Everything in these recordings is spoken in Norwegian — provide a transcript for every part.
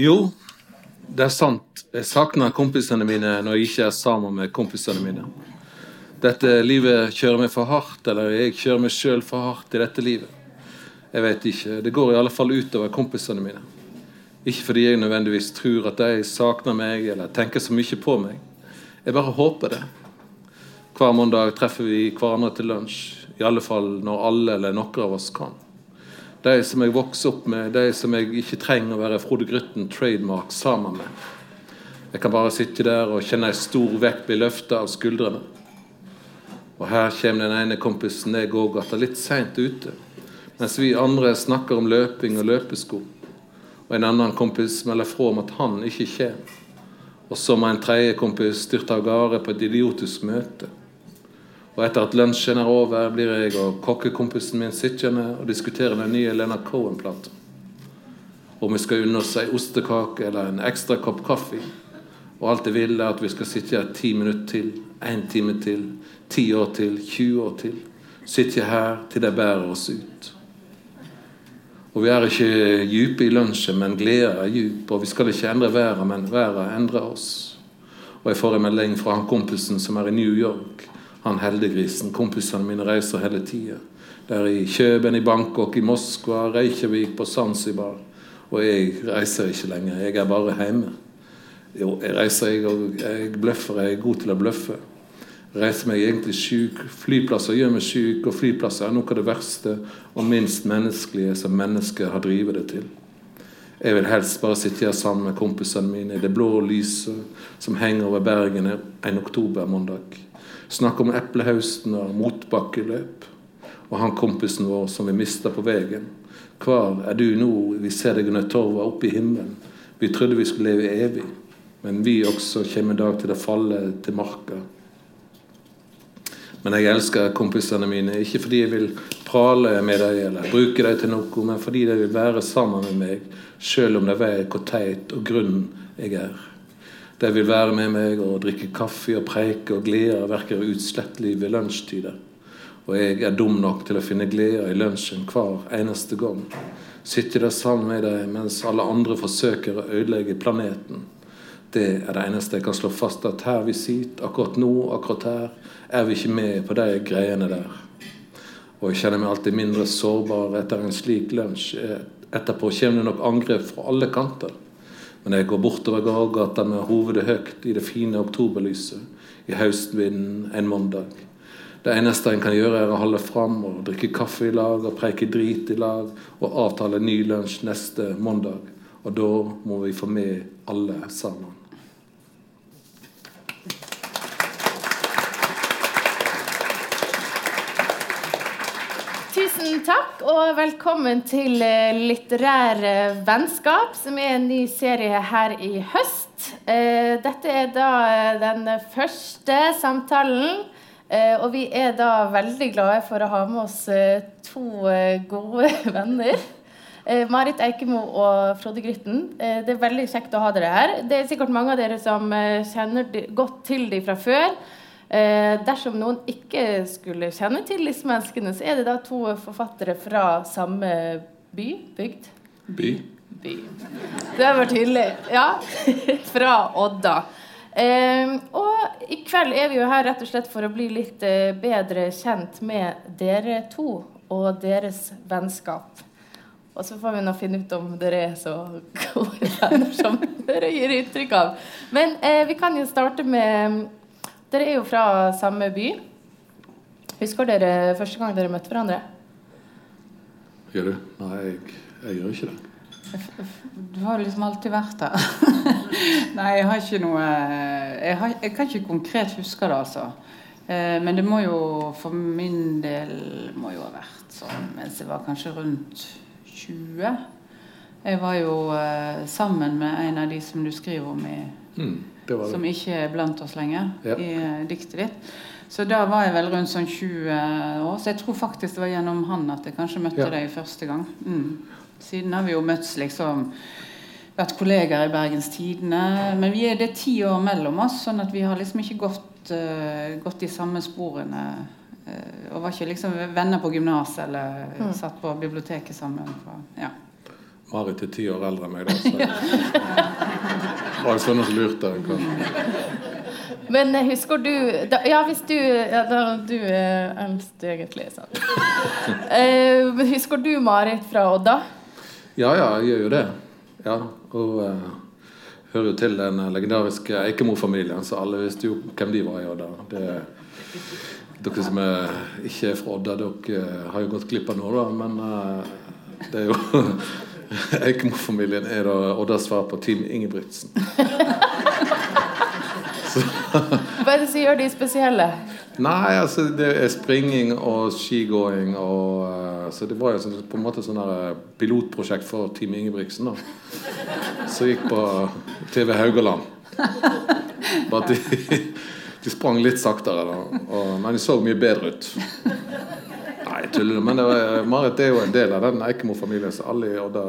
Jo, det er sant. Jeg savner kompisene mine når jeg ikke er sammen med kompisene mine. Dette livet kjører meg for hardt, eller jeg kjører meg sjøl for hardt i dette livet. Jeg vet ikke. Det går i alle fall utover kompisene mine. Ikke fordi jeg nødvendigvis tror at de savner meg eller tenker så mye på meg. Jeg bare håper det. Hver mandag treffer vi hverandre til lunsj. I alle fall når alle eller noen av oss kan. De som jeg vokste opp med, de som jeg ikke trenger å være Frode Grytten trademark sammen med. Jeg kan bare sitte der og kjenne ei stor vekt bli løfta av skuldrene. Og her kommer den ene kompisen jeg òg igjen litt seint ute, mens vi andre snakker om løping og løpesko. Og en annen kompis melder fra om at han ikke kommer. Og så må en tredje kompis styrte av gårde på et idiotisk møte. Og etter at lunsjen er over, blir jeg og kokkekompisen min sittende og diskutere den nye Leonard Cohen-plata. Om vi skal unne oss ei ostekake eller en ekstra kopp kaffe. Og alt jeg vil, er at vi skal sitte her ti minutter til, én time til, ti år til, 20 år til. Sitte her til de bærer oss ut. Og vi er ikke dype i lunsjen, men gleden er djup. Og vi skal ikke endre været, men været endrer oss. Og jeg får en melding fra han kompisen som er i New York han heldiggrisen. Kompisene mine reiser hele tida. Der i Kjøben, i Bangkok, i Moskva, Reykjavik, på Zanzibar. Og jeg reiser ikke lenger. Jeg er bare hjemme. Jo, jeg reiser, jeg, og jeg bløffer. Jeg er god til å bløffe. Reiser meg egentlig syk. Flyplasser gjør meg syk, og flyplasser er noe av det verste og minst menneskelige som mennesket har drevet det til. Jeg vil helst bare sitte her sammen med kompisene mine i det blå lyset som henger over Bergen en oktobermandag. Snakke om eplehausten og motbakkeløp. Og han kompisen vår som vi mista på veien. Hvor er du nå? Vi ser deg under torva oppe i himmelen. Vi trodde vi skulle leve evig. Men vi også kommer en dag til å falle til marka. Men jeg elsker kompisene mine, ikke fordi jeg vil prale med dem eller bruke dem til noe, men fordi de vil være sammen med meg, selv om de vet hvor teit og grunn jeg er. De vil være med meg og drikke kaffe og preike, og glede virker utslettelig ved lunsjtider. Og jeg er dum nok til å finne glede i lunsjen hver eneste gang. Sitte der sammen med dem mens alle andre forsøker å ødelegge planeten. Det er det eneste jeg kan slå fast, at her vi sitter, akkurat nå, akkurat her, er vi ikke med på de greiene der. Og jeg kjenner meg alltid mindre sårbar etter en slik lunsj. Etterpå kommer det nok angrep fra alle kanter. Men jeg går bortover gågata med hovedet høyt i det fine oktoberlyset, i høstvinden en mandag. Det eneste en kan gjøre, er å holde fram og drikke kaffe i lag og preike drit i lag og avtale ny lunsj neste mandag. Og da må vi få med alle sammen. Takk, og velkommen til Litterære eh, vennskap, som er en ny serie her i høst. Eh, dette er da den første samtalen, og vi er da veldig glade for å ha med oss to gode venner. Marit Eikemo og Frode Grytten. Det er veldig kjekt å ha dere her. Det er sikkert mange av dere som kjenner godt til dem fra før. Eh, dersom noen ikke skulle kjenne til disse menneskene, så er det da to forfattere fra samme by? Bygd? By. by. Det var tydelig. Ja. fra Odda. Eh, og i kveld er vi jo her rett og slett for å bli litt eh, bedre kjent med dere to og deres vennskap. Og så får vi nå finne ut om dere er så gode venner som dere gir inntrykk av. Men eh, vi kan jo starte med dere er jo fra samme by. Husker dere første gang dere møtte hverandre? Gjør du? Nei, jeg, jeg gjør ikke det. Du har jo liksom alltid vært der. Nei, jeg har ikke noe jeg, har, jeg, kan ikke konkret huske det, altså. Eh, men det må jo for min del må jo ha vært sånn mens jeg var kanskje rundt 20. Jeg var jo eh, sammen med en av de som du skriver om i mm som ikke er blant oss lenger ja. i uh, diktet ditt. Så da var jeg vel rundt sånn 20 år. Så jeg tror faktisk det var gjennom han at jeg kanskje møtte ja. deg første gang. Mm. Siden har vi jo møtt, liksom vært kollegaer i Bergens Tidende. Men vi er det ti år mellom oss, sånn at vi har liksom ikke gått, uh, gått de samme sporene. Uh, og var ikke liksom venner på gymnaset eller mm. satt på biblioteket sammen. For, ja. Marit er ti år eldre enn meg, da. Så var det sånn som lurte. Hva? Men eh, husker du da, Ja, hvis du ja, da, Du er eldst, egentlig. Sant? uh, men husker du Marit fra Odda? Ja, ja, jeg gjør jo det. Ja, og uh, hører jo til den legendariske Eikemo-familien, så alle visste jo hvem de var i Odda. Det, dere som er, ikke er fra Odda, dere eh, har jo gått glipp av noe, da, men uh, det er jo Eikemo-familien er da Oddas svar på Team Ingebrigtsen. Hva er det som gjør de spesielle? Nei, altså det er springing og skigåing og eh, Så det var jo sånn, på en måte sånn eh, pilotprosjekt for Team Ingebrigtsen, da. Som gikk på TV Haugaland. Bare at de, de sprang litt saktere, da. Og, men de så mye bedre ut. Nei, jeg tuller. Men det var, Marit er jo en del av den Eikemo-familien, så alle i Odda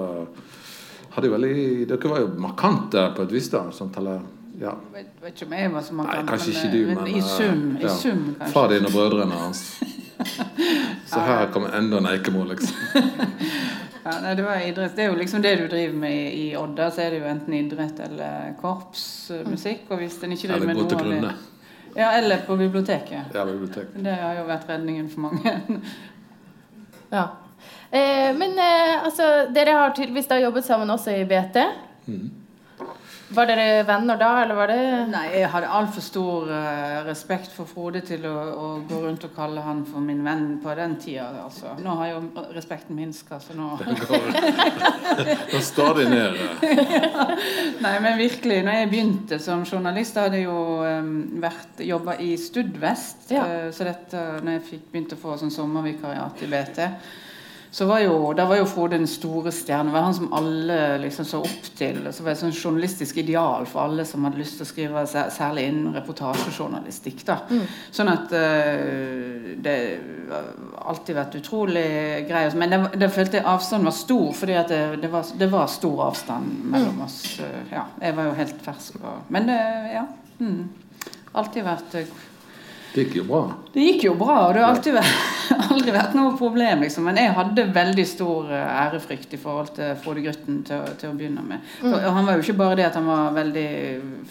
hadde jo veldig Dere var jo markante på et vis, da. Sånn, eller, ja. Vet, vet ikke om jeg var så Nei, kanskje men, ikke du, men, men i sum, ja. i sum kanskje. Far din og brødrene hans. Så her kommer enda en Eikemo, liksom. Ja, nei, det var idrett. Det er jo liksom det du driver med i, i Odda, så er det jo enten idrett eller korpsmusikk. Og hvis en ikke driver Eller med noe av det. Ja, eller på biblioteket. Ja, biblioteket. Det har jo vært redningen for mange. Ja. Eh, men eh, altså, dere har tydeligvis jobbet sammen også i BT. Mm. Var dere venner da, eller var det Nei, jeg hadde altfor stor uh, respekt for Frode til å, å gå rundt og kalle han for min venn på den tida. Altså. Nå har jo respekten minska, så nå Den går, stadig ned. ja. Nei, men virkelig. Når jeg begynte som journalist, hadde jeg jo um, vært jobba i Studvest. Ja. uh, så dette, når jeg fikk begynte å få sånn sommervikariat i BT, så var jo, da var jo Frode den store stjernen. Det var han som alle liksom så opp til. Så var det et sånn journalistisk ideal for alle som hadde lyst til å skrive, særlig innen reportasjejournalistikk. da. Sånn at uh, det har alltid vært utrolig greit. Men det, det følte jeg avstanden var stor, fordi at det, det, var, det var stor avstand mellom oss. eh, Ja, jeg var jo helt fersk. Og, men det, ja. Mm. Alltid vært eh, Det gikk jo bra. det gikk jo bra, og det har alltid vært, aldri vært noe problem. Liksom. Men jeg hadde veldig stor eh, ærefrykt i forhold til Frode Grytten til, til å begynne med. For, og han var jo ikke bare det at han var veldig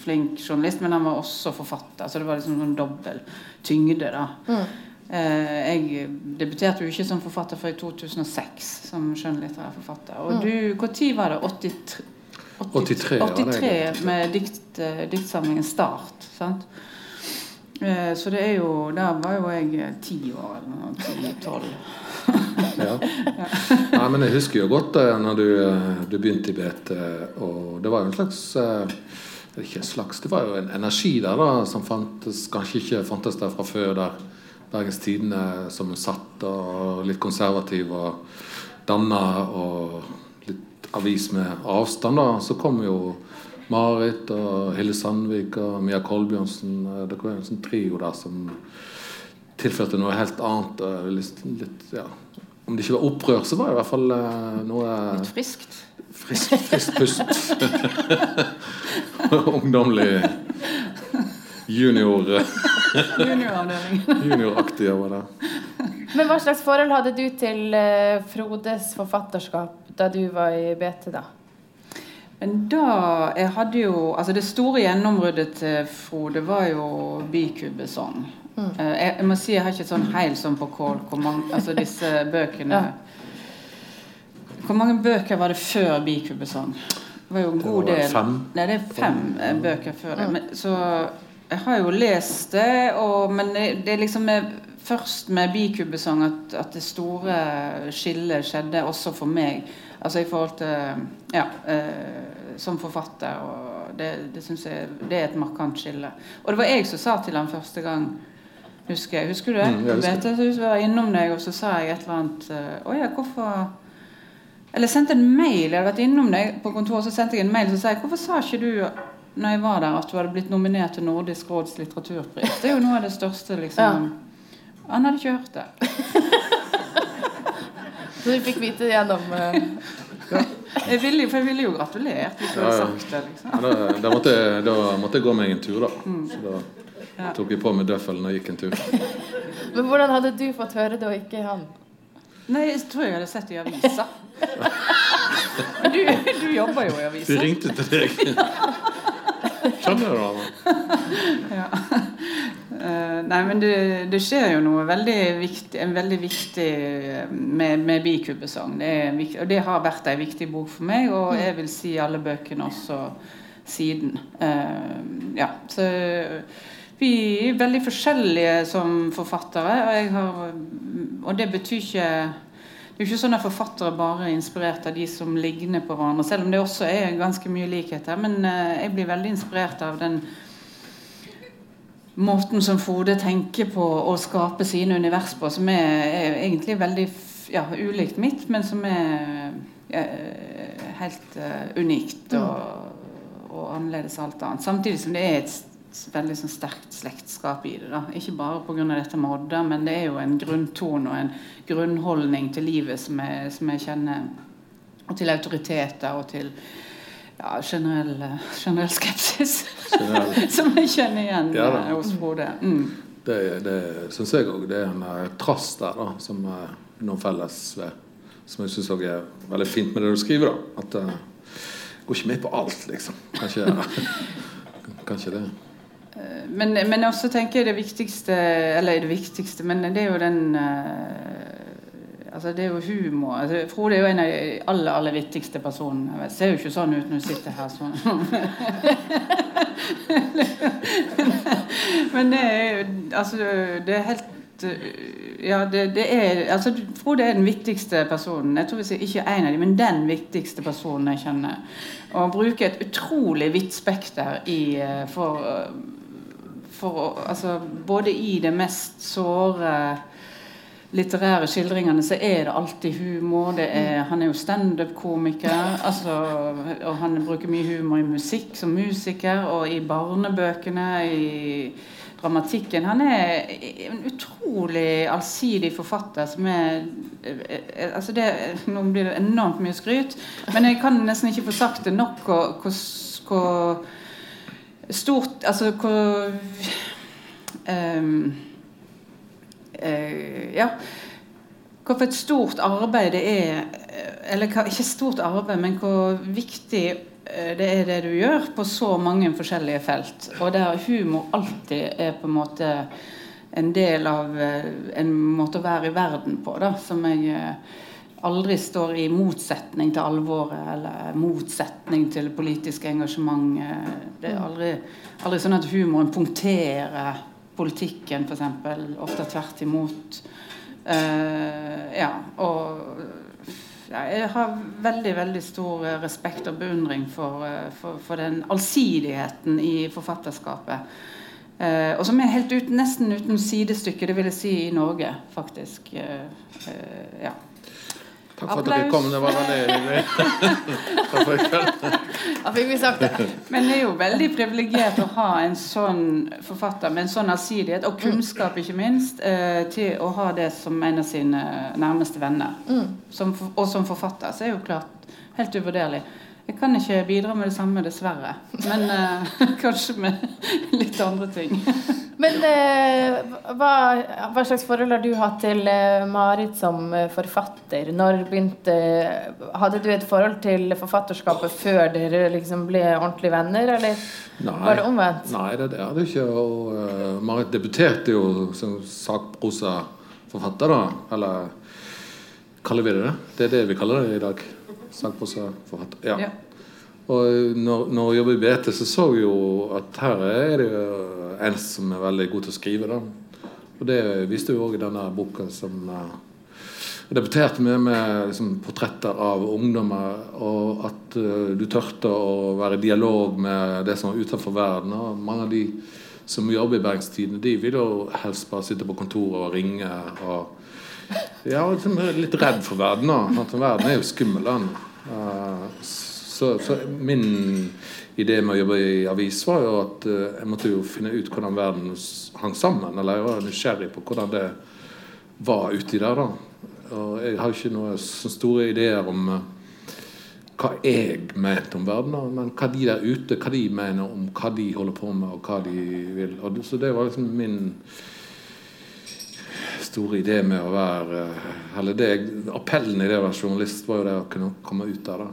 flink journalist, men han var også forfatter. Så det var liksom sånn dobbel tyngde. da. Mm. jeg debuterte jo ikke som forfatter før i 2006, som skjønnlitterær forfatter. Og du, når var det? 83? 83, ja, det er 83 med dikt, eh, diktsamlingen Start. sant? Eh, Så det er jo Der var jo jeg eh, ti år eller noe. Ti-tolv. Ja. Nei, men jeg husker jo godt det når du, eh, du begynte i BT, og det var jo en slags eh, Ikke en slags, det var jo en energi der da, som fantes, kanskje ikke fantes der fra før. der Bergens Tidende som satt og litt konservativ og danna og litt avis med avstand. da, Så kom jo Marit og Hille Sandvik og Mia Kolbjørnsen. Det var en sånn trio der som tilførte noe helt annet. Litt, litt, ja. Om det ikke var opprør, så var det i hvert fall eh, noe Litt friskt. friskt frisk pust. Ungdommelig junior Junioravdeling. junioraktig over det. Men hva slags forhold hadde du til eh, Frodes forfatterskap da du var i BT, da? Men da Jeg hadde jo Altså, det store gjennombruddet til Frode var jo Bikubesong. Mm. Jeg, jeg må si jeg har ikke sånn heil som på kål hvor mange Altså disse bøkene Ja. Hvor mange bøker var det før Bikubesong? Det var jo en god del. fem. Nei, det er fem eh, bøker før det. Men, så jeg har jo lest det, og, men det, det er liksom med, først med Bikubesong at, at det store skillet skjedde også for meg. Altså i forhold til Ja, eh, som forfatter. Og det, det syns jeg det er et markant skille. Og det var jeg som sa til ham første gang Husker jeg, husker du det? Mm, jeg husker. Vet du, var innom deg, og så sa jeg et eller annet eh, Å ja, hvorfor eller sendte en mail. Jeg hadde vært innom deg på kontoret, så sendte jeg en mail så sa jeg, hvorfor sa ikke du når jeg var der, at du hadde blitt nominert til Nordisk råds litteraturpris? Det er jo noe av det største, liksom. Han hadde ikke hørt det. Så du fikk vite det gjennom eh, Jeg ville, for jeg ville jo gratulert hvis du Ja, hadde sagt det. liksom. Ja, da, da, måtte jeg, da måtte jeg gå meg en tur, da. Så da Ja. tok jeg på meg døffelen og gikk en tur. Men hvordan hadde du fått høre det, og ikke han? Nei, jeg tror jeg hadde sett det i avisa. Du, du jobber jo i avisa. De ringte til deg. Skjønner du? det? Ja. Eh, nei, men det, det skjer jo noe veldig viktig, en veldig viktig eh, med, med Bikubesang. Det er og det har vært ei viktig bok for meg, og jeg vil si alle bøkene også siden. Eh, ja, så vi er veldig forskjellige som forfattere, og, jeg har, og det betyr ikke det er jo ikke sånn at forfattere bare er inspirert av de som ligner på hverandre, selv om det også er ganske mye likheter. Men eh, jeg blir veldig inspirert av den måten som Frode tenker på å skape sine univers på, som er, er egentlig veldig ja, ulikt mitt, men som er eh, helt uh, unikt og, og annerledes alt annet. Samtidig som det er et veldig sånn sterkt slektskap i det. da. Ikke bare pga. dette med Odda, men det er jo en grunntone og en grunnholdning til livet som jeg, som jeg kjenner, og til autoriteter og til ja, generell, generell skepsis. Generell. Som jeg kjenner igjen Ja eh, hos Frode. Mm. Det, det syns jeg òg. Det er en eh, trass der da, som er noen felles ved. Som jeg syns er veldig fint med det du skriver. da At det går ikke med på alt, liksom. Kanskje, kanskje det. Men, men også tenker jeg det viktigste Eller det viktigste, men det er jo den eh, Altså det er jo humor. Altså, Frode er jo en av de aller aller viktigste personene. Det ser jo ikke sånn ut når du sitter her sånn. men det er jo Altså, det er helt eh, Ja, det, det er Altså, Frode er den viktigste personen. Jeg tror vi sier ikke en av dem, men den viktigste personen jeg kjenner. Og bruker et utrolig vidt spekter i, eh, for eh, for altså, både i det mest såre litterære skildringene så er det alltid humor. Det er, han er jo standup-komiker. Altså, og han bruker mye humor i musikk som musiker, og i barnebøkene, i dramatikken. Han er en utrolig allsidig forfatter som er altså det, Nå blir det enormt mye skryt, men jeg kan nesten ikke få sagt det nok hvor stort Altså hvor um, uh, Ja. Hvorfor et stort arbeid det er Eller ikke stort arbeid, men hvor viktig eh, det er det du gjør på så mange forskjellige felt. Og der humor alltid er på en måte en del av eh, en måte å være i verden på, da, som jeg aldri står i motsetning til alvoret eller motsetning til politisk engasjement. Det er aldri, aldri sånn at humoren punkterer politikken, f.eks. Ofte tvert imot. Uh, ja, og ja, jeg har veldig veldig stor respekt og beundring for, eh, for, for den allsidigheten i forfatterskapet. Eh, og som er helt uten, nesten uten sidestykke, det vil jeg si i Norge, faktisk. Eh, ja. Takk for at dere kom. Det var veldig hyggelig. Takk for i kveld. Da fikk vi sagt det. Men det er jo veldig privilegert å ha en sånn forfatter med en sånn allsidighet, og kunnskap ikke minst, eh, til å ha det som en av sine nærmeste venner. Som, og som forfatter så er jo klart helt uvurderlig. Jeg kan ikke bidra med det samme, dessverre. Men eh, kanskje med litt andre ting. Men eh, hva, hva slags forhold har du hatt til eh, Marit som eh, forfatter? Når begynte Hadde du et forhold til forfatterskapet før dere liksom ble ordentlige venner, eller var det omvendt? Nei, det, det hadde ikke. Og uh, Marit debuterte jo som sakprosaforfatter, da. Eller kaller vi det det? Det er det vi kaller det i dag. Sakprosaforfatter. Ja. Ja. Og når, når jeg jobber i BT, så så jeg jo at her er det jo en som er veldig god til å skrive. da. Og det viste jo òg i denne boka som eh, jeg debuterte med, med liksom, portretter av ungdommer, og at uh, du tørte å være i dialog med det som var utenfor verden. Og mange av de som jobber i Bergenstidene, de vil jo helst bare sitte på kontoret og ringe. og ja, og liksom litt redd for verden. da. Verden er jo skummel. Eh, så, så min idé med å jobbe i avis var jo at uh, jeg måtte jo finne ut hvordan verden hang sammen. Eller jeg var nysgjerrig på hvordan det var uti der. da. Og jeg har ikke noen så store ideer om uh, hva jeg mente om verden, da, men hva de der ute hva de mener om hva de holder på med, og hva de vil. Og så det var liksom min store idé med å være Eller det, appellen i det å være journalist var jo det å kunne komme ut der. da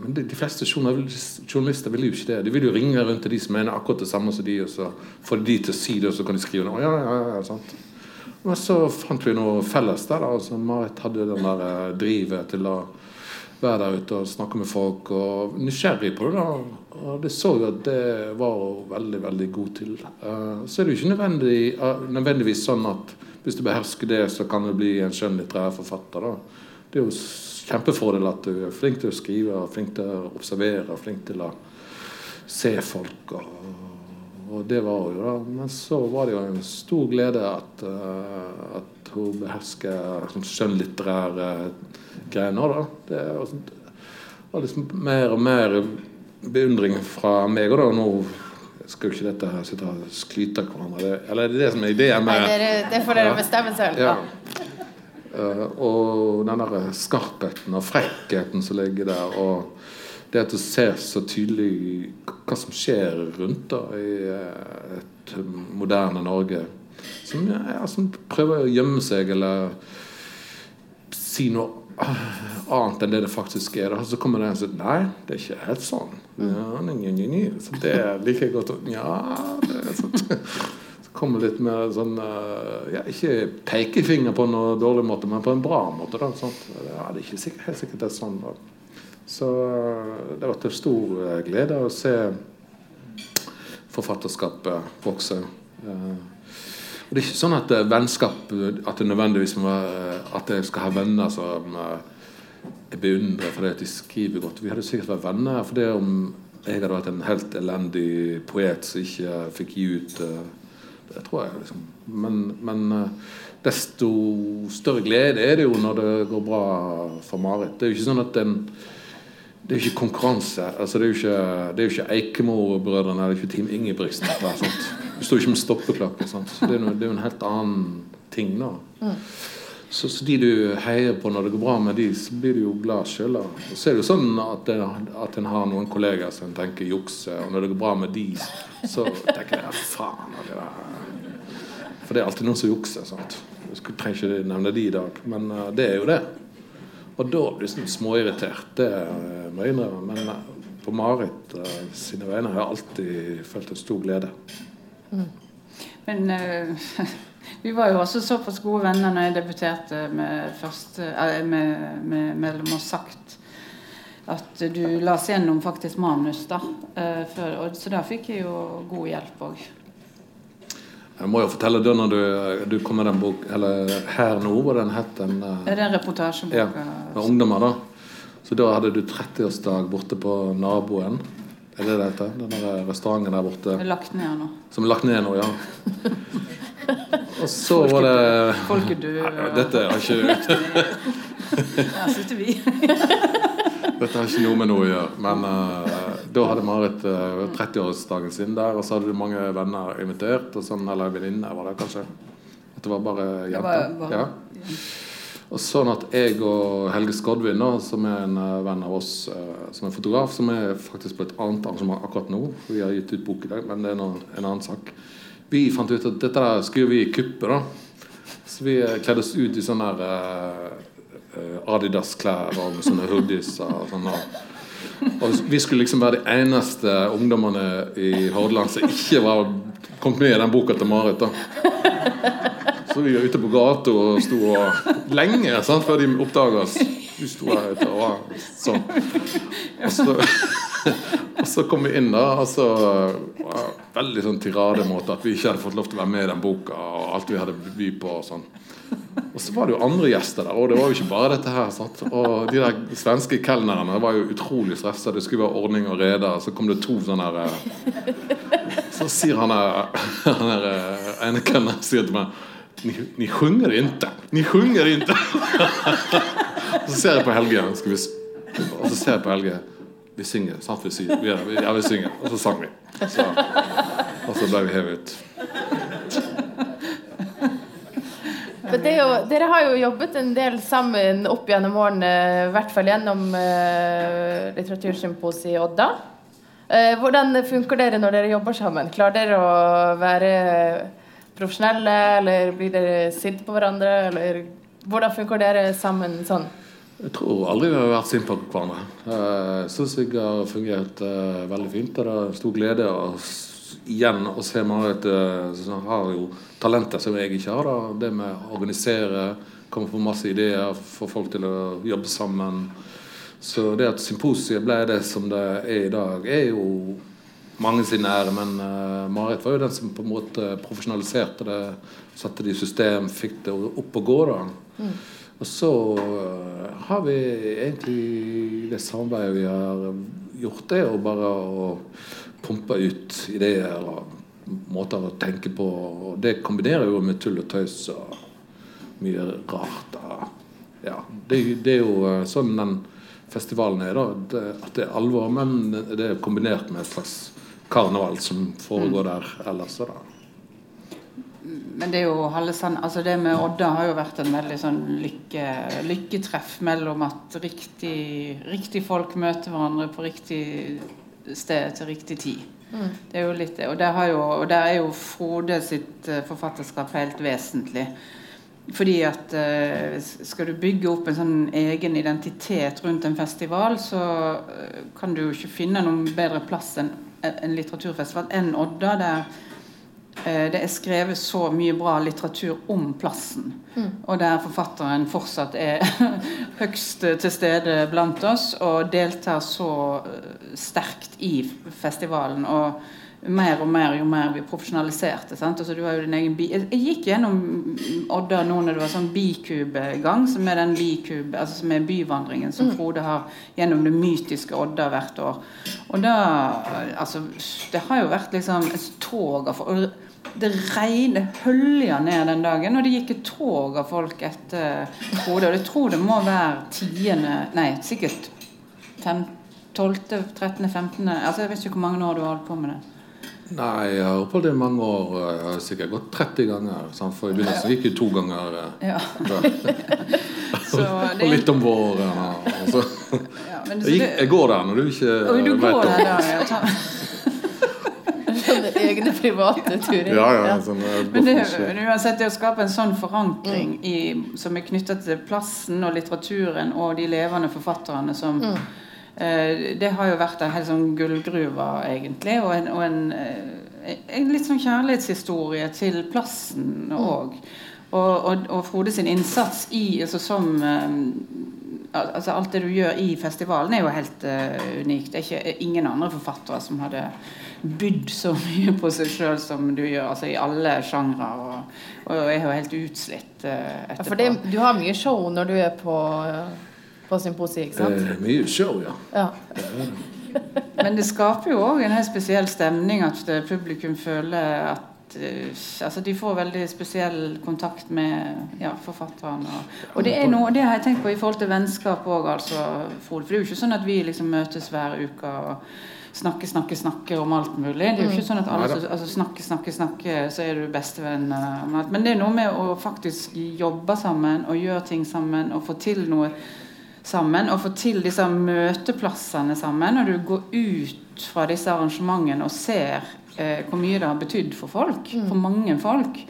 men de, de, fleste journalister vil jo ikke det. De vil jo ringe rundt til de som mener akkurat det samme som de, og så får de til å si det, og så kan de skrive noe. Ja, ja, ja, sant. Og så fant vi noe felles der. da, altså Marit hadde den der eh, drivet til å være der ute og snakke med folk, og nysgjerrig på det. da, Og det så jo at det var hun veldig, veldig god til. Uh, så er det jo ikke nødvendig, uh, nødvendigvis sånn at hvis du behersker det, så kan du bli en skjønnlitterær forfatter. da. Det er jo kjempefordel at du er flink til å skrive, flink til å observere, flink til å se folk. og, og det var hun jo, da. Men så var det jo en stor glede at, uh, at hun behersker sånn skjønnlitterære greiner. da. Det var liksom mer og mer beundring fra meg. Og da nå skal jo ikke dette her sitte og skryte av hverandre. Det, eller det er det som er ideen med Nei, det, det får dere bestemme selv. Ja. Uh, og den der skarpheten og frekkheten som ligger der. Og det at du ser så tydelig hva som skjer rundt da i uh, et moderne Norge. Som, ja, som, prøver å gjemme seg eller si noe annet enn det det faktisk er. Og så kommer det en og sier Nei, det er ikke helt sånn. Ja, ny, ny, ny. Så det liker jeg godt. Ja, det er sånn kommer litt med sånn eh, ja, Ikke pekefinger på noe dårlig måte, men på en bra måte. Da, ja, det er ikke sikkert, helt sikkert det er sånn. Da. Så eh, det har vært en stor eh, glede å se forfatterskapet vokse. Og det er ikke sånn at vennskap At det nødvendigvis må At jeg skal ha venner som jeg beundrer fordi de skriver godt. Vi hadde sikkert vært venner for det om jeg hadde vært en helt elendig poet som ikke fikk gi ut det tror jeg. liksom. Men, men, eh, desto større glede er det jo når det går bra for Marit. Det er jo ikke sånn at den det er jo ikke konkurranse. altså Det er jo ikke, det er jo ikke Eikemo-brødrene eller ikke Team Ingebrigtsen. Du står ikke med stoppeklokke. Sant? Så det er, jo, det er jo en helt annen ting. da. Mm. Så, så, de du heier på når det går bra med de, så blir du jo glad sjøl. Så er det jo sånn at, det, at en har noen kollegaer som tenker jukse, og når det går bra med de, så tenker jeg faen det der. For det er alltid noen som jukser. sant? Jeg trenger ikke nevne de i dag, men uh, det er jo det. Og da blir jeg sånn småirritert. Det uh, må jeg innrømme. Men uh, på Marit uh, sine vegne har jeg alltid følt en stor glede. Mm. Men Vi var jo også såpass gode venner når jeg debuterte med, første, eh, med, med Mellom oss sagt at du la oss gjennom faktisk manus, da. Uh, for, og, så da fikk jeg jo god hjelp òg. Jeg må jo fortelle det når du, du kom med den bok Eller Her nå, hva den het den? Er det en reportasjebok. Ja, med ungdommer, da. Så da hadde du 30-årsdag borte på Naboen. Er det det heter? Den der restauranten der borte. Lagt ned nå. Som er lagt ned nå, ja. Og så var det Folk er døde. Ja, dette har ikke Her sitter vi. dette har ikke noe med noe å gjøre. Men uh, da hadde Marit uh, 30-årsdagen sin der, og så hadde du mange venner invitert. Sånn, eller venninner, var det kanskje. At det var bare jenter. Ja. Og sånn at jeg og Helge Skodvin, som er en uh, venn av oss, uh, som er fotograf, som er faktisk på et annet arrangement akkurat nå, vi har gitt ut bok i dag, men det er noen, en annen sak. Vi fant ut at dette der skulle vi kuppe, da. Så vi eh, kledde oss ut i sånne uh, Adidas-klær og sånne hoodies og sånn. Og vi skulle liksom være de eneste ungdommene i Hordaland som ikke var kommet med i den boka til Marit. da Så vi var ute på gata og sto lenge sant, før de oppdaga oss. Vi sto her ute og sånn. Og så og så kom vi inn, da, og så var veldig sånn tirademåte at vi ikke hadde fått lov til å være med i den boka, og alt vi hadde by på. og sånn. Og så var det jo andre gjester der, og det var jo ikke bare dette her. Sant? Og de der svenske kelnerne var jo utrolig stressa. Det skulle være ordning og rede. Så kom det to sånne her eh, Så sier han der eh, ene kelneren sier til meg ni, ni sjunger inte. Ni sjunger inte. så ser jeg på Helge. Vi, og så ser jeg på Helge vi synger. Sant? Vi. Vi, ja, vi synger. Og så sang vi. Så, og så ble vi hevet ut. Jo, dere har jo jobbet en del sammen opp gjennom årene, i hvert fall gjennom uh, Litteratursymposiet i Odda. Uh, hvordan funker dere når dere jobber sammen? Klarer dere å være profesjonelle, eller blir dere sinte på hverandre? Eller hvordan funker dere sammen sånn? Jeg tror aldri vi har vært sinte på hverandre. Jeg syns jeg har fungert uh, veldig fint. Og det er stor glede å igjen å se Marit uh, som har jo talenter som jeg ikke har. Da. Det med å organisere, komme på masse ideer, få folk til å jobbe sammen. Så det at symposiet ble det som det er i dag, er jo mange sin ære. Men uh, Marit var jo den som på en måte profesjonaliserte det, satte det i system, fikk det opp og gå. da. Mm. Og så uh, har vi egentlig det samarbeidet vi har gjort, det jo bare å pumpe ut ideer og måter å tenke på. Og det kombinerer jo med tull og tøys og mye rart. Ja, det, det, er jo eh, sånn den festivalen er, da. Det, at det er alvor, men det er kombinert med et slags karneval som foregår mm. der ellers. Da. Men det Hallesand, altså det med Odda har jo vært en veldig sånn lykke, lykketreff mellom at riktig, riktig, folk møter hverandre på riktig sted til riktig tid. Mm. Det er jo litt det. Og og der er jo Frode sitt eh, forfatterskap helt vesentlig. Fordi at uh, skal du bygge opp en sånn egen identitet rundt en festival, så uh, kan du jo ikke finne noen bedre plass enn en litteraturfestival enn Odda. der Eh, det er skrevet så mye bra litteratur om plassen. Mm. Og der forfatteren fortsatt er høgst til stede blant oss og deltar så eh, sterkt i festivalen. Og mer og mer jo mer vi profesjonaliserte. Sant? Altså, du har jo din egen bi jeg, gikk gjennom Odda nå når det var sånn bikubegang, som er den bikube, altså som er byvandringen som mm. Frode har gjennom det mytiske Odda hvert år. Og da Altså, det har jo vært liksom et tog av folk det regnet hølja ned den dagen, og det gikk et tog av folk etter hodet. Og jeg tror det må være tiende Nei, sikkert 12., 13., 15. Altså Jeg vet ikke hvor mange år du har holdt på med det. Nei, jeg har holdt på det i mange år. Jeg har sikkert gått 30 ganger. Sant? For i begynnelsen gikk jo to ganger. Eh, ja. og litt om våren. Ja, jeg, jeg, går der når du ikke vet om det egne private turer. Ja, ja, sånn, Men det, uansett, det å skape en sånn forankring mm. i, som er knyttet til plassen og litteraturen og de levende forfatterne som mm. eh, Det har jo vært en helt sånn gullgruve, egentlig. Og en, og en, eh, en, litt sånn kjærlighetshistorie til plassen òg. Mm. Og, og, og, Frode sin innsats i, altså som eh, altså Alt det du gjør i festivalen, er jo helt uh, unikt. Det er ikke ingen andre forfattere som hadde bydd så mye på seg sjøl som du gjør, altså i alle sjangre. Og, og er jo helt utslitt uh, etterpå. Ja, for det, du har mye show når du er på, på symposiet, ikke sant? Eh, mye show, ja. ja. Men det skaper jo òg en helt spesiell stemning at publikum føler at altså De får veldig spesiell kontakt med ja, forfatterne. Og, og det, noe, det har jeg tenkt på i forhold til vennskap òg, altså, For det er jo ikke sånn at vi liksom møtes hver uke. og snakker, snakker, snakker om alt mulig. Det er jo ikke mm. sånn at alle altså, snakker, snakker, snakker, så er du bestevenn. Men det er noe med å faktisk jobbe sammen og gjøre ting sammen og få til noe sammen. Og få til disse møteplassene sammen. Og du går ut fra disse arrangementene og ser eh, hvor mye det har betydd for folk. Mm. For mange folk.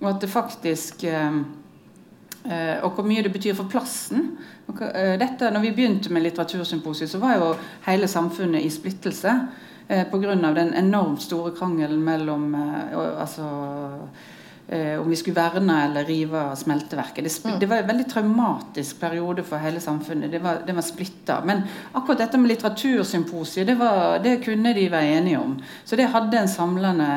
Og at det faktisk eh, eh og hvor mye det betyr for plassen. Eh, dette, når vi begynte med Litteratursymposiet, så var jo hele samfunnet i splittelse eh, pga. den enormt store krangelen mellom eh, altså, om vi skulle verne eller rive smelteverket. Det, mm. det, var en veldig traumatisk periode for hele samfunnet. Det var, det var splitta. Men akkurat dette med litteratursymposiet, det, var, det, kunne de være enige om. Så det hadde en samlende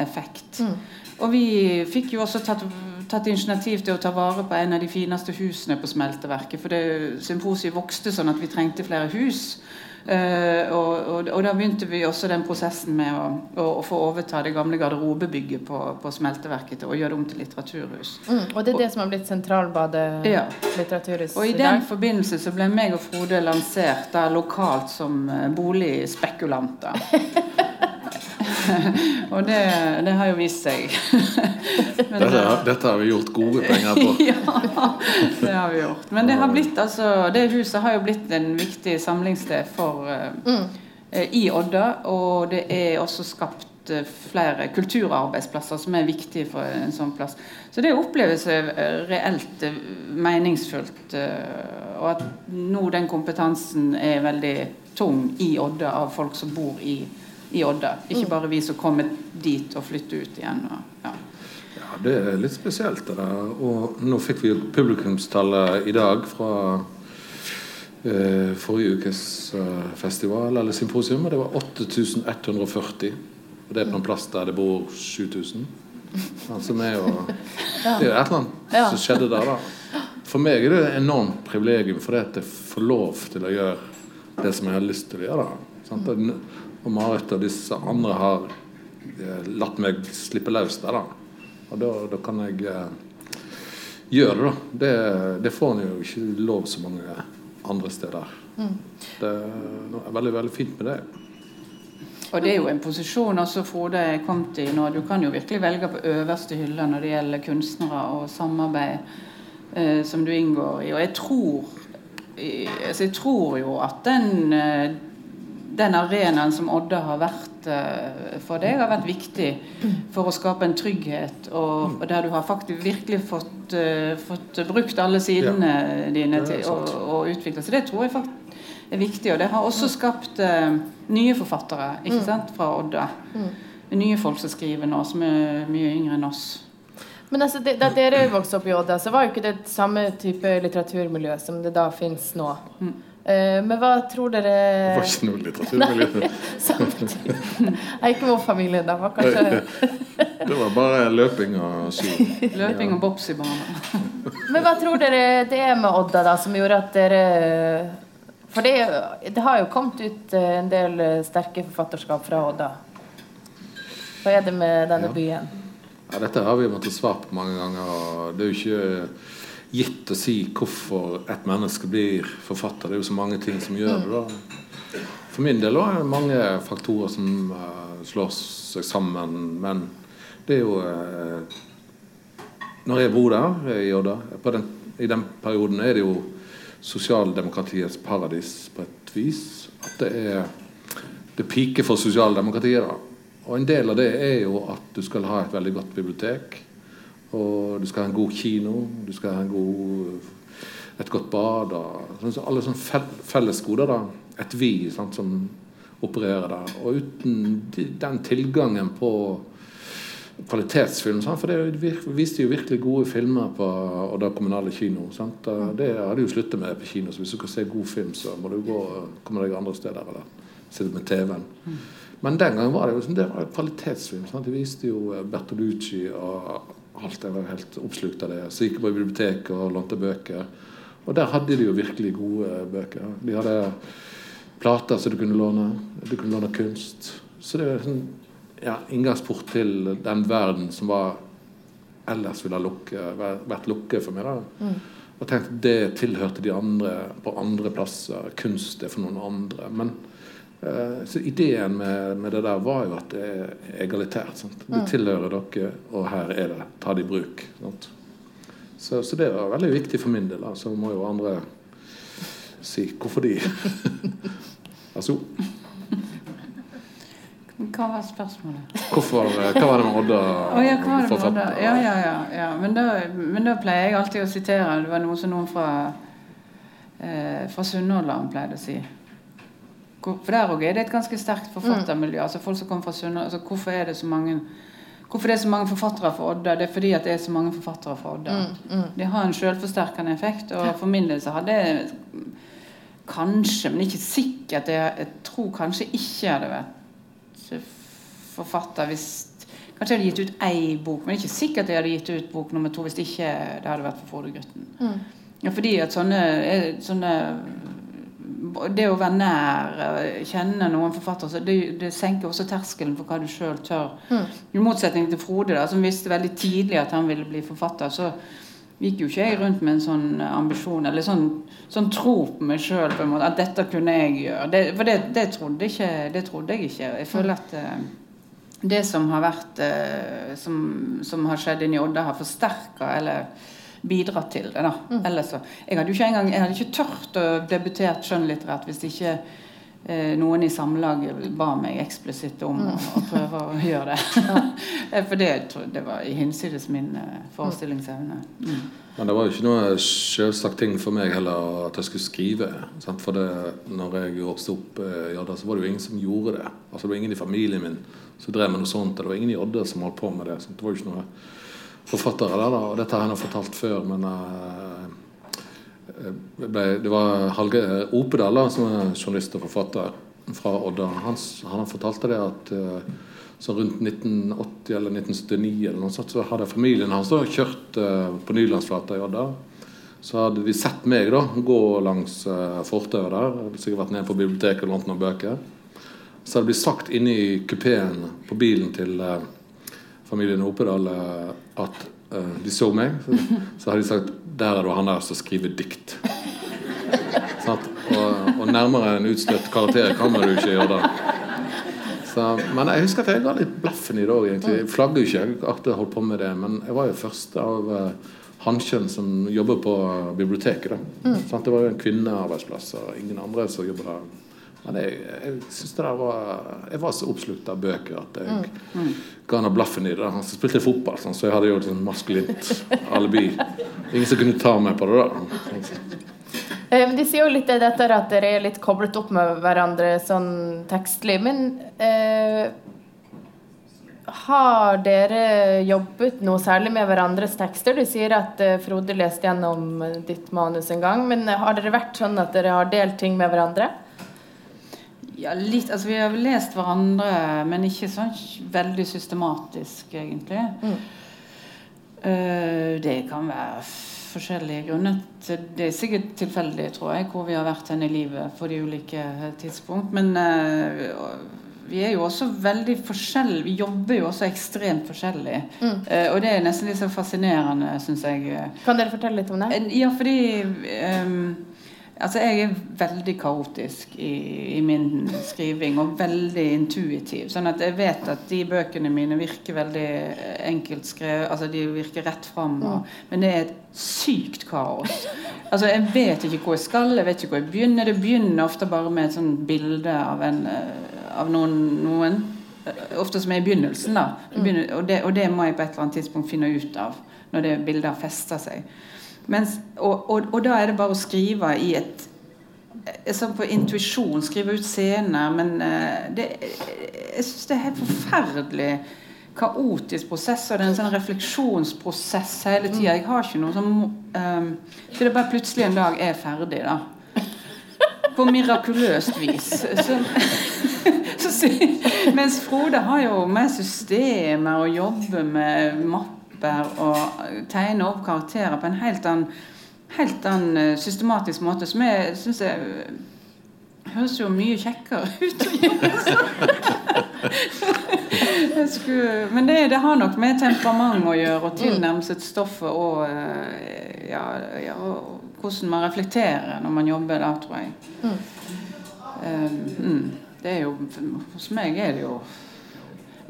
effekt. Mm. Og vi fikk jo også tatt tatt initiativ til å ta vare på en av de fineste husene på smelteverket. For det symposiet vokste sånn at vi trengte flere hus. Uh, og, og, og, da begynte vi også den prosessen med å, å, å få overta det gamle garderobebygget på, på, smelteverket og gjøre det om til litteraturhus. Mm, og det er det som har blitt Sentralbadet ja. litteraturhus Og i den forbindelse så ble meg og Frode lansert da lokalt som uh, boligspekulanter. og det, det, har jo vist seg. Men, dette, har, dette, har vi gjort gode penger på. ja, det har vi gjort. Men det, har blitt, altså, det huset har jo blitt en viktig samlingssted for uh, mm. uh, i Odda. Og det er også skapt eh, flere kulturarbeidsplasser som er viktige for en sånn plass. Så det oppleves eh, reelt eh, meningsfullt. eh, Og at nå den kompetansen er veldig tung i Odda av folk som bor i, i Odda. Ikke bare vi som kommer dit og flytter ut igjen. Og, ja. Ja, det er litt spesielt, det der. Og nå fikk vi jo publikumstallet i dag fra eh, forrige ukes eh, festival eller symposium, og det var 8140. Og det er på en plass der det bor 7000. Altså, Det er jo et eller annet som skjedde der, da. For meg er det et enormt privilegium fordi at jeg får lov til å gjøre det som jeg har lyst til å gjøre. Da. Sant? Og- Marit og disse andre har eh, latt meg slippe løs der, da. Og da, da kan jeg eh, gjøre det, da. Det, det får en jo ikke lov så mange andre steder. Det er veldig, veldig fint med det. Og det er jo en posisjon også Frode er kommet i nå. Du kan jo virkelig velge på øverste hylle når det gjelder kunstnere og samarbeid eh, som du inngår i. Og jeg tror, jeg, altså jeg tror jo at den, eh, den arenaen som Odda har vært eh, for deg, har vært viktig for å skape en trygghet, og, og der du har faktisk virkelig fått, eh, fått brukt alle sidene dine er til å, å utvikle. Så det tror jeg faktisk er viktig. Og det har også skapt uh, nye forfattere ikke sant, fra Odda. Nye folk som skriver nå, som er mye yngre enn oss. Men altså, det, da dere vokste opp i Odda, så var jo ikke det samme type litteraturmiljø som det da fins nå. Eh, men hva tror dere Det var ikke noe litteraturmiljø. Nei, ikke vår familie, da. Var kanskje Det var bare løping og ski. Løping og bops i banen. Men hva tror dere det er med Odda da, som gjorde at dere For det, det har jo kommet ut eh, en del eh, sterke forfatterskap fra Odda. Hva er det med denne byen? Ja, dette har vi måttet svare på mange ganger. og Det er jo ikke gitt å si hvorfor et menneske blir forfatter. Det er jo så mange ting som gjør det. da. For min del er det mange faktorer som uh, slår seg sammen. Men det er jo uh, Når jeg bor der eh, i Odda den, I den perioden er det jo sosialdemokratiets paradis på et vis. At det er det piker for sosialdemokratiet. da. Og en del av det er jo at du skal ha et veldig godt bibliotek. Og du skal ha en god kino, du skal ha en god, et godt bad. Og, sånn- så alle sånne fel, fellesgoder. da, Et vi sant, som opererer der. Og uten den tilgangen på kvalitetsfilm sant, For det viste jo virkelig gode filmer på Odda kommunale kino. Sant? Det har de jo sluttet med på kino. Så hvis du skal se god film, så må du gå komme deg andre steder. Eller sitte med TV-en. Men den gangen var det jo sånn, det var kvalitetsfilm. Sant? De viste jo eh, Bertolucci og alt. Jeg var helt oppslukt av det. Så gikk jeg på biblioteket og lånte bøker. Og der hadde de jo virkelig gode bøker. De hadde plater som du kunne låne. Du kunne låne kunst. Så det er sånn ja, inngangsport til den verden som var ellers ville ha lukke, vært lukket for meg. da. Og tenkte det tilhørte de andre på andre plasser. Kunst er for noen andre. Men så ideen med, med det der var jo at det er egalitært. Sant? Det tilhører dere, og her er det. Ta det i bruk. Sant? Så, så det var veldig viktig for min del. Så må jo andre si hvorfor de. altså, Hva var spørsmålet? hvorfor, eh, hva var det med Odda? Oh, ja, hva var det med? Odda? Ja, ja, ja, ja. Men, da, men da pleier jeg alltid å sitere Det var noe som noen fra eh, fra Sunnhordland pleide å si. For der òg er det et ganske sterkt forfattermiljø. altså folk som kommer fra Sunna, altså Hvorfor er det så mange Hvorfor det er så mange forfattere fra Odda? Det er fordi at det er så mange forfattere fra Odda. Det har en selvforsterkende effekt. Og for min del så hadde jeg kanskje, men ikke sikkert Jeg, jeg tror kanskje ikke jeg hadde vært forfatter hvis Kanskje jeg hadde gitt ut ei bok, men ikke sikkert jeg hadde gitt ut bok nummer to hvis ikke det hadde vært for Frode-gutten. Ja, fordi at sånne, sånne Det å være nær, eh, kjenne noen forfattere, det, det senker også terskelen for hva du sjøl tør. I motsetning til Frode, da, som visste veldig tidlig at han ville bli forfatter, så gikk jo ikke jeg rundt med en sånn ambisjon, eller sånn, sånn tro på meg sjøl, at dette kunne jeg gjøre. Det, for det, det, trodde ikke, det trodde jeg ikke. Jeg føler at eh, det som har vært eh, som, som har skjedd inni Odda, har forsterka eller bidratt til det. da. Ellers så, Jeg hadde jo ikke engang, jeg hadde ikke tørt å debutere skjønnlitterært hvis ikke eh, noen i samlaget ba meg eksplisitt om å, å prøve å gjøre det. Eh, For det, det var i hinsides min eh, forestillingsevne. Mm. Men det var jo ikke noe selvsagt ting for meg heller at jeg skulle skrive. Sant? For det, når jeg vokste opp eh, i Odda, så var det jo ingen som gjorde det. Altså Det var ingen i familien min som drev med noe sånt. Det var ingen i Odda som holdt på med det. Sant? Det var jo ikke noe forfattere der, da. Og dette har jeg fortalt før, men uh, ble, det var Halge Opedal, da, som er journalist og forfatter fra Odda. Han, han fortalte det at uh, så rundt 1980 eller 1979 eller noe sånt, så hadde familien hans da kjørt uh, på Nylandsflata i Odda. Så hadde de sett meg da gå langs uh, fortauet der. Sikkert vært nede på biblioteket og lånt noen bøker. Så hadde det blitt sagt inne i kupeen på bilen til eh, familien Opedal eh, at eh, de så meg. Så, så hadde de sagt 'Der er det han der som skriver dikt'. Sant? Og, og nærmere en utstøtt karakter kan man jo ikke gjøre det. Så, men jeg husker at jeg ga litt blaffen i det òg, egentlig. Jeg flagger jo ikke, jeg aktivt holdt på med det. Men jeg var jo første av uh, hannkjønn som jobber på eh, biblioteket. Da. Sant? Det var jo en kvinnearbeidsplass, og ingen andre som jobber der. Men jeg, jeg synes det var Jeg var så oppslukt av bøker at jeg ga han blaffen i det. Han spilte fotball, sånn, så jeg hadde jo et sånn maskulint alibi. Ingen som kunne ta meg på det da. Eh, De sier jo litt det dette at dere er litt koblet opp med hverandre sånn tekstlig. Men eh, har dere jobbet noe særlig med hverandres tekster? Du sier at eh, Frode leste gjennom eh, ditt manus en gang. Men har dere vært sånn at dere har delt ting med hverandre? Ja, litt, altså Vi har vel lest hverandre, men ikke sånn veldig systematisk, egentlig. Eh, det kan være forskjellige grunner. Det er sikkert tilfeldig, tror jeg, hvor vi har vært hen i livet på de ulike eh, tidspunkt. Men eh, vi er jo også veldig forskjellige. Vi jobber jo også ekstremt forskjellig. Eh, og det er nesten litt så fascinerende, syns jeg. Kan dere fortelle litt om det? Ja, fordi ehm, Altså, jeg er veldig kaotisk i, i min skriving, og veldig intuitiv. Sånn at jeg vet at de bøkene mine virker veldig enkelt skrevet. Altså, de virker rett fram. Og, men det er et sykt kaos. Altså, jeg vet ikke hvor jeg skal, jeg vet ikke hvor jeg begynner. Det begynner ofte bare med et sånt bilde av, en, eh, av noen, noen. Eh, Ofte som er i begynnelsen, da. Begynner, og, det, og det må jeg på et eller annet tidspunkt finne ut av. Når det bildet har festa seg. Mens, og, og, og da er det bare å skrive i et eh, Sånn på intuisjon, skrive ut scener, men eh, det, jeg syns det er helt forferdelig kaotisk prosess, og det er en sånn refleksjonsprosess hele tida. Jeg har ikke noe som um, Til det bare plutselig en dag er ferdig, da. På mirakuløst vis. Så, så, mens Frode har jo mer systemer og jobber med mapper og tegner opp karakterer på en helt annen, helt annen eh, systematisk måte, som jeg syns jeg høres jo mye kjekkere ut skulle, men det, det har nok med temperament å gjøre, og tilnærmelse til stoffet og, eh, ja, ja, og hvordan man reflekterer når man jobber der, tror jeg. Um, det er jo, hos meg er det jo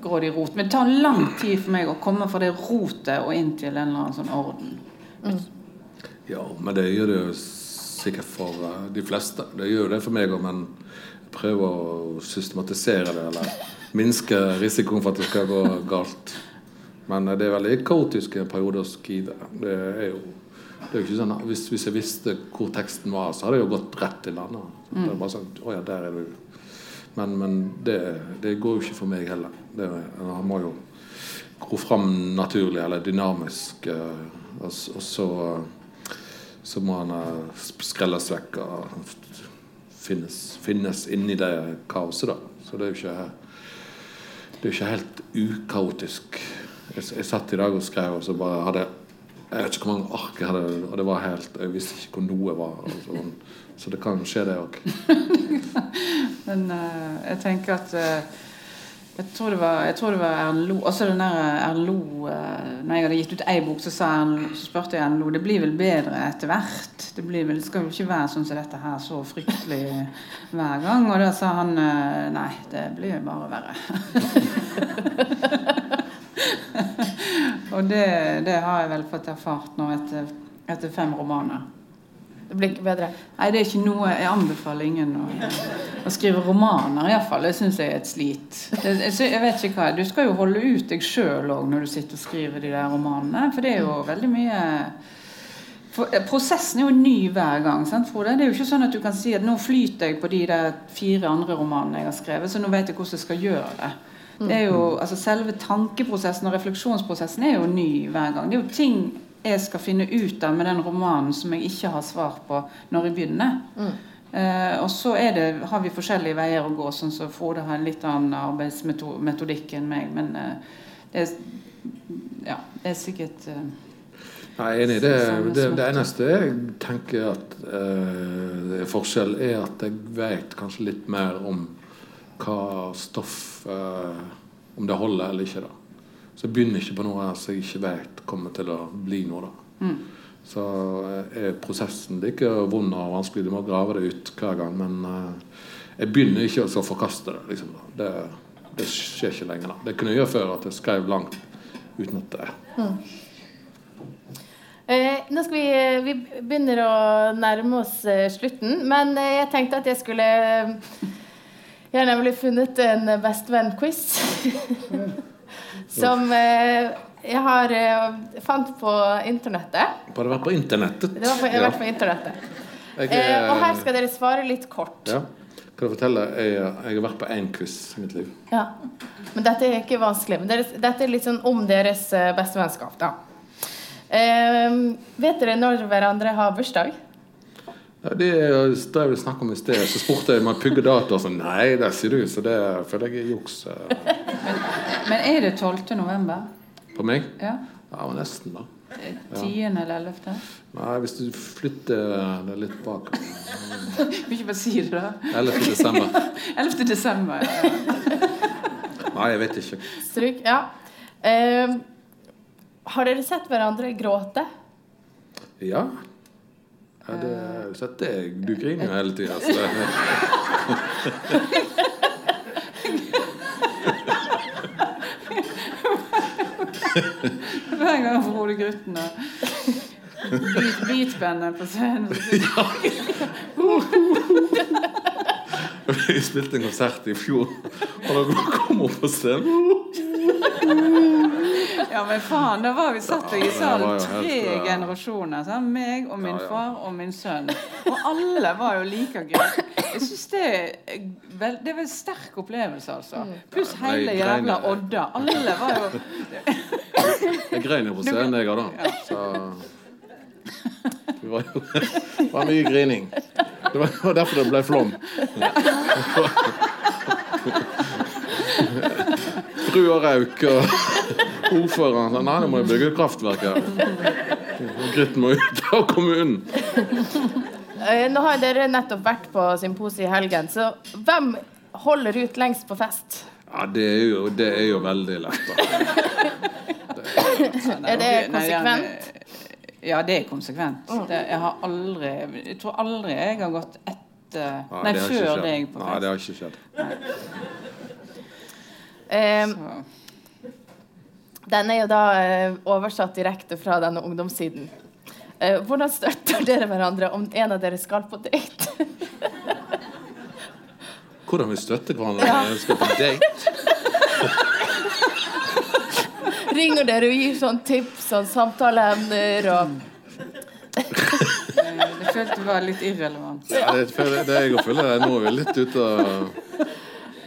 grådig rot. Men det tar lang tid for meg å komme fra det rotet og inn til en eller annen sånn orden. Ja, men det gjør det jo sikkert for eh, de fleste. Det gjør jo det for meg òg, men jeg prøver å systematisere det, eller minske risikoen for at det skal gå galt. Men eh, det er veldig kaotisk i en periode å skrive. Det er jo, det er jo ikke sånn, hvis, hvis jeg visste hvor teksten var, så hadde jeg jo gått rett til den. Mm. Det er bare sånn, å ja, der er du. Men, men det, det går jo ikke for meg heller. Det, han må jo gro fram naturlig eller dynamisk. eh, Og, og så, så må han eh, skrelles vekk og finnes, finnes inni det kaoset, da. Så det er jo ikke, det er ikke helt ukaotisk. Jeg, jeg satt i dag og skrev, og så bare hadde jeg vet ikke hvor mange ark jeg hadde, og det var helt Jeg visste ikke hvor noe var. Og sånn. Så det kan skje, det òg. Men uh, jeg tenker at uh, jeg tror det var, jeg tror det var Erlend Lo Også den der eh, Erlend Lo uh, Når jeg hadde gitt ut ei bok, så, sa Erlend- så spurte jeg Erlend Lo Det blir vel bedre etter hvert? Det, blir vel, skal jo ikke være sånn som dette her så fryktelig hver gang. Og da sa han nei, det blir bare verre. Og det, det har jeg vel fått erfart nå etter, etter fem romaner. Det blir ikke bedre? Nei, det er ikke noe Jeg anbefaler ingen å, å skrive romaner, iallfall. Det syns jeg er et slit. Jeg, jeg vet ikke hva, Du skal jo holde ut deg sjøl òg når du sitter og skriver de der romanene. For det er jo veldig mye for, eh, Prosessen er jo ny hver gang. sant, Frode? Det er jo ikke sånn at du kan si at nå flyter jeg på de der fire andre romanene jeg har skrevet, så nå vet jeg hvordan jeg skal gjøre det. Det er jo, altså Selve tankeprosessen og refleksjonsprosessen er jo ny hver gang. Det er jo ting jeg skal finne ut av med den romanen som jeg ikke har svar på når jeg begynner. Mm. Eh, og så det, har vi forskjellige veier å gå, sånn så Frode har en litt annen arbeidsmetodikk enn meg. Men eh, det, er, ja, det er sikkert eh, jeg er enig. Det, det, det, eneste jeg tenker at uh, er forskjell, er at jeg vet kanskje litt mer om hva stoff uh, Om det holder eller ikke. da så jeg begynner ikke på noe her som jeg ikke vet kommer til å bli noe. da. Mm. Så eh, er prosessen det er ikke vond og vanskelig, du må grave det ut hver gang. Men uh, jeg begynner ikke å forkaste det. liksom det, det, skjer ikke lenger. da. Det kunne jeg gjøre før, at jeg skrev langt uten at det mm. Eh, nå skal vi, vi begynner å nærme oss eh, slutten, men eh, jeg tenkte at jeg skulle Jeg har nemlig funnet en bestevenn-quiz. som eh, jeg har eh, fant på internettet. Bare vært på internettet? Det var på, jeg har vært på internettet. Jeg, eh, og her skal dere svare litt kort. Ja. Kan jeg fortelle, jeg, jeg har vært på én quiz i mitt liv. Ja. Men dette er ikke vanskelig. Men deres, dette er litt sånn om deres bestevennskap. da. Eh, vet dere når hverandre har bursdag? Ja, det drev vi snakk om i sted. Så spurte jeg om jeg pugger og Så nei, det sier du. Så det føler jeg er juks. men, men, er det 12. november? På meg? Ja, ja nesten, da. 10. Ja. eller 11.? Nei, hvis du flytter det litt bak. Vil ikke bare si det, da. 11. desember. 11. desember, ja. Nei, jeg vet ikke. Stryk. Ja. Uh, har dere sett hverandre gråte? Ja. Jeg hadde sett deg. Du griner jo hele tida. Hver gang Frode Grutten og beatbandet på scenen. Vi spilte en konsert i fjor, og da kom hun på scenen. Ja, men faen, da var vi satt i salen tre generasjoner. Sånn? Meg og min far og min sønn. Og alle var jo like gøy. Jeg syns det er Det var en sterk opplevelse, altså. Mm. Pluss hele jævla Odda. Alle var jo Jeg grein jo på scenen, jeg òg, da. Så det var jo det var mye grining. Det var derfor det ble flom. Frua Rauk og ordføreren sa nei, nå må jeg bygge et kraftverk her. Gritten må ut av kommunen. Eh, nå har dere nettopp vært på symposiet i helgen, så hvem holder ut lengst på fest? Ja, det er jo, det er jo veldig lett, da. er det konsekvent? Ja, det er konsekvent. Det, jeg har aldri Jeg tror aldri jeg har gått etter Nei, nei før deg på fest. Nei, det har ikke skjedd. Eh, den er jo da eh, oversatt direkte fra denne ungdomssiden. Eh, hvordan støtter dere hverandre om en av dere skal på date? hvordan vi støtter hverandre ja. når vi skal på date? Ringer dere og gir sånn tips og samtaleemner og Jeg følte det var litt irrelevant. Ja, det, det, jeg føler jeg nå er vi litt ute av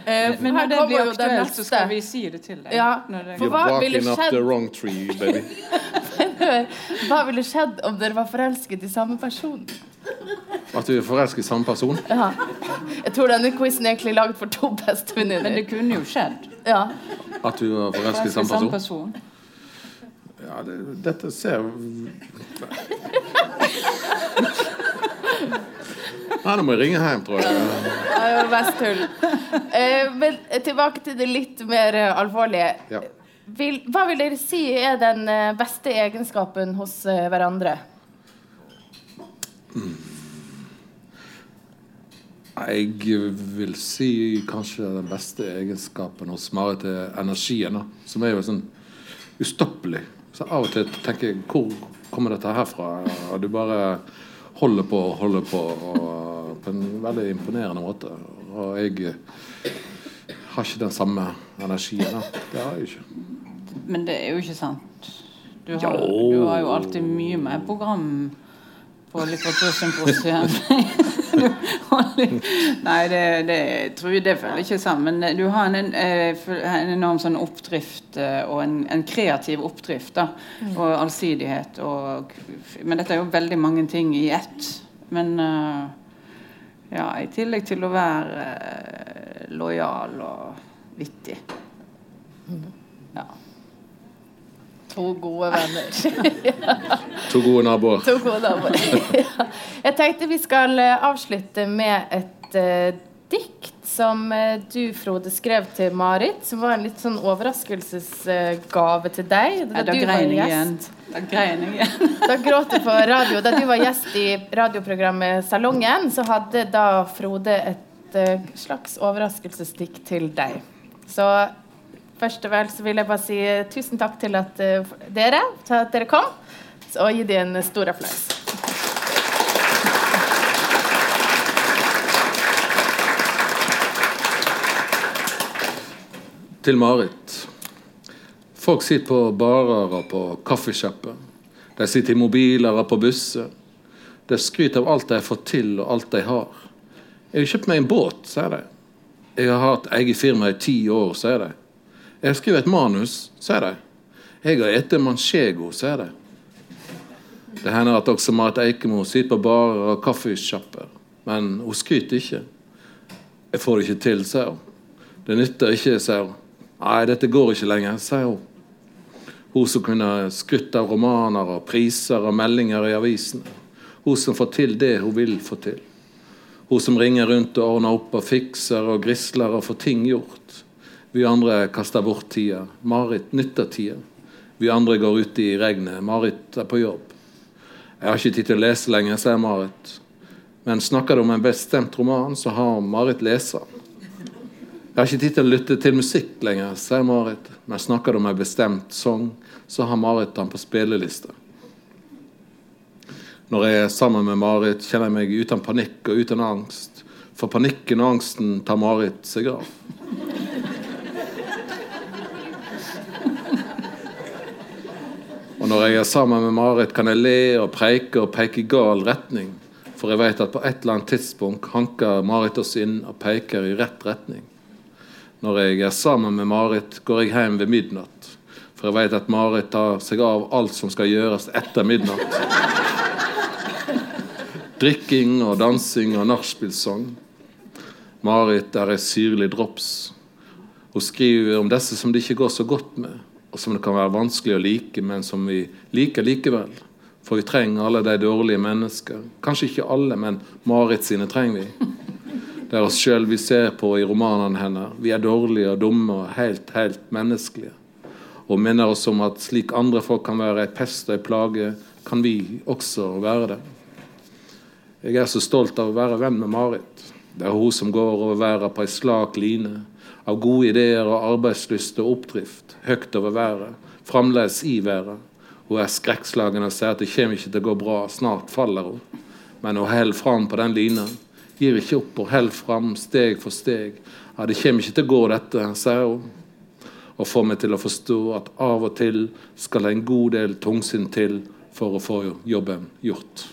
Eh, men når det blir aktuelt, så skal vi si det til deg. Ja, for hva ville skjedd tree, Hva ville skjedd om dere var forelsket i samme person? At du er forelsket i samme person? Ja. Jeg tror denne quizen er egentlig laget for to bestevenninner. Men det kunne jo skjedd. Ja. At du var forelsket i samme person? person. Ja, det, dette ser Ja, nå må jeg ringe hjem, tror jeg. Det var mest tull. Eh, men tilbake til det litt mer uh, alvorlige. Ja. Vil, hva vil dere si er den uh, beste egenskapen hos uh, hverandre? Jeg vil si kanskje den beste egenskapen hos Marit er energien. Da, som er jo sånn ustoppelig. Så av og til tenker jeg hvor kommer dette herfra? Og du bare holder på og holder på og, på en veldig imponerende måte. Og jeg har ikke den samme energien. Da. Det har jeg ikke. Men det er jo ikke sant. Du har, du har jo alltid mye mer program på Litteratursymposium. Nei, det, det tror jeg det føler ikke sammen. Men du har en, en enorm sånn oppdrift og en, en kreativ oppdrift. da, Og allsidighet. Og, men dette er jo veldig mange ting i ett. Men ja, i tillegg til å være lojal og vittig. Ja. To gode venner. to gode naboer. To gode naboer. ja. Jeg tenkte vi skal eh, avslutte med et uh, dikt som uh, du, Frode, skrev til Marit. Som var en litt sånn overraskelsesgave uh, til deg. Da, ja, da grein jeg igjen. Da grein jeg igjen. da gråt jeg på radio. Da du var gjest i radioprogrammet Salongen, så hadde da Frode et slags overraskelsesdikt til deg. Så Først og vel så vil jeg bare si tusen takk til at uh, dere, til at dere kom, og gi dem en stor applaus. Til Marit. Folk sitter på barer og på kaffesjapper. De sitter i mobiler og på busser. De skryter av alt de har fått til, og alt de har. 'Jeg har kjøpt meg en båt', sier de. 'Jeg har hatt eget firma i ti år', sier de. Jeg har skrevet et manus, sier de. Jeg har spist manchego, sier de. Det hender at også Marit Eikemo sitter på barer og kaffesjapper, men hun skryter ikke. Jeg får det ikke til, sier hun. Det nytter ikke, sier hun. Nei, dette går ikke lenger, sier hun. Hun som kunne skrytt av romaner og priser og meldinger i avisene. Hun som får til det hun vil få til. Hun som ringer rundt og ordner opp og fikser og grisler og får ting gjort. Vi andre kaster bort tida. Marit nytter tida. Vi andre går ut i regnet. Marit er på jobb. Jeg har ikke tid til å lese lenger, sier Marit. Men snakker du om en bestemt roman, så har Marit leser. Jeg har ikke tid til å lytte til musikk lenger, sier Marit. Men snakker du om en bestemt sang, så har Marit den på spillelista. Når jeg er sammen med Marit, kjenner jeg meg uten panikk og uten angst. For panikken og angsten tar Marit seg av. Og når jeg er sammen med Marit, kan jeg le og preike og peke i gal retning. For jeg vet at på et eller annet tidspunkt hanker Marit oss inn og peker i rett retning. Når jeg er sammen med Marit, går jeg hjem ved midnatt. For jeg vet at Marit tar seg av alt som skal gjøres etter midnatt. Drikking og dansing og nachspielsang. Marit er ei syrlig drops. Hun skriver om disse som det ikke går så godt med som det kan være vanskelig å like, men som vi liker likevel. For vi trenger alle de dårlige mennesker. Kanskje ikke alle, men Marit sine trenger vi. Det er oss sjøl vi ser på i romanene hennes. Vi er dårlige og dumme og helt, helt menneskelige. Og minner oss om at slik andre folk kan være ei pest og ei plage, kan vi også være det. Jeg er så stolt av å være venn med Marit. Det er hun som går over verden på ei slak line av gode ideer og arbeidslyst og oppdrift, høyt over været, fremdeles i været. Hun er skrekkslagen og sier at det kommer ikke til å gå bra, snart faller hun. Men hun holder fram på den lina, gir ikke opp og holder fram steg for steg. Ja, det kommer ikke til å gå, dette, sier hun. Og får meg til å forstå at av og til skal en god del tungsinn til for å få jobben gjort.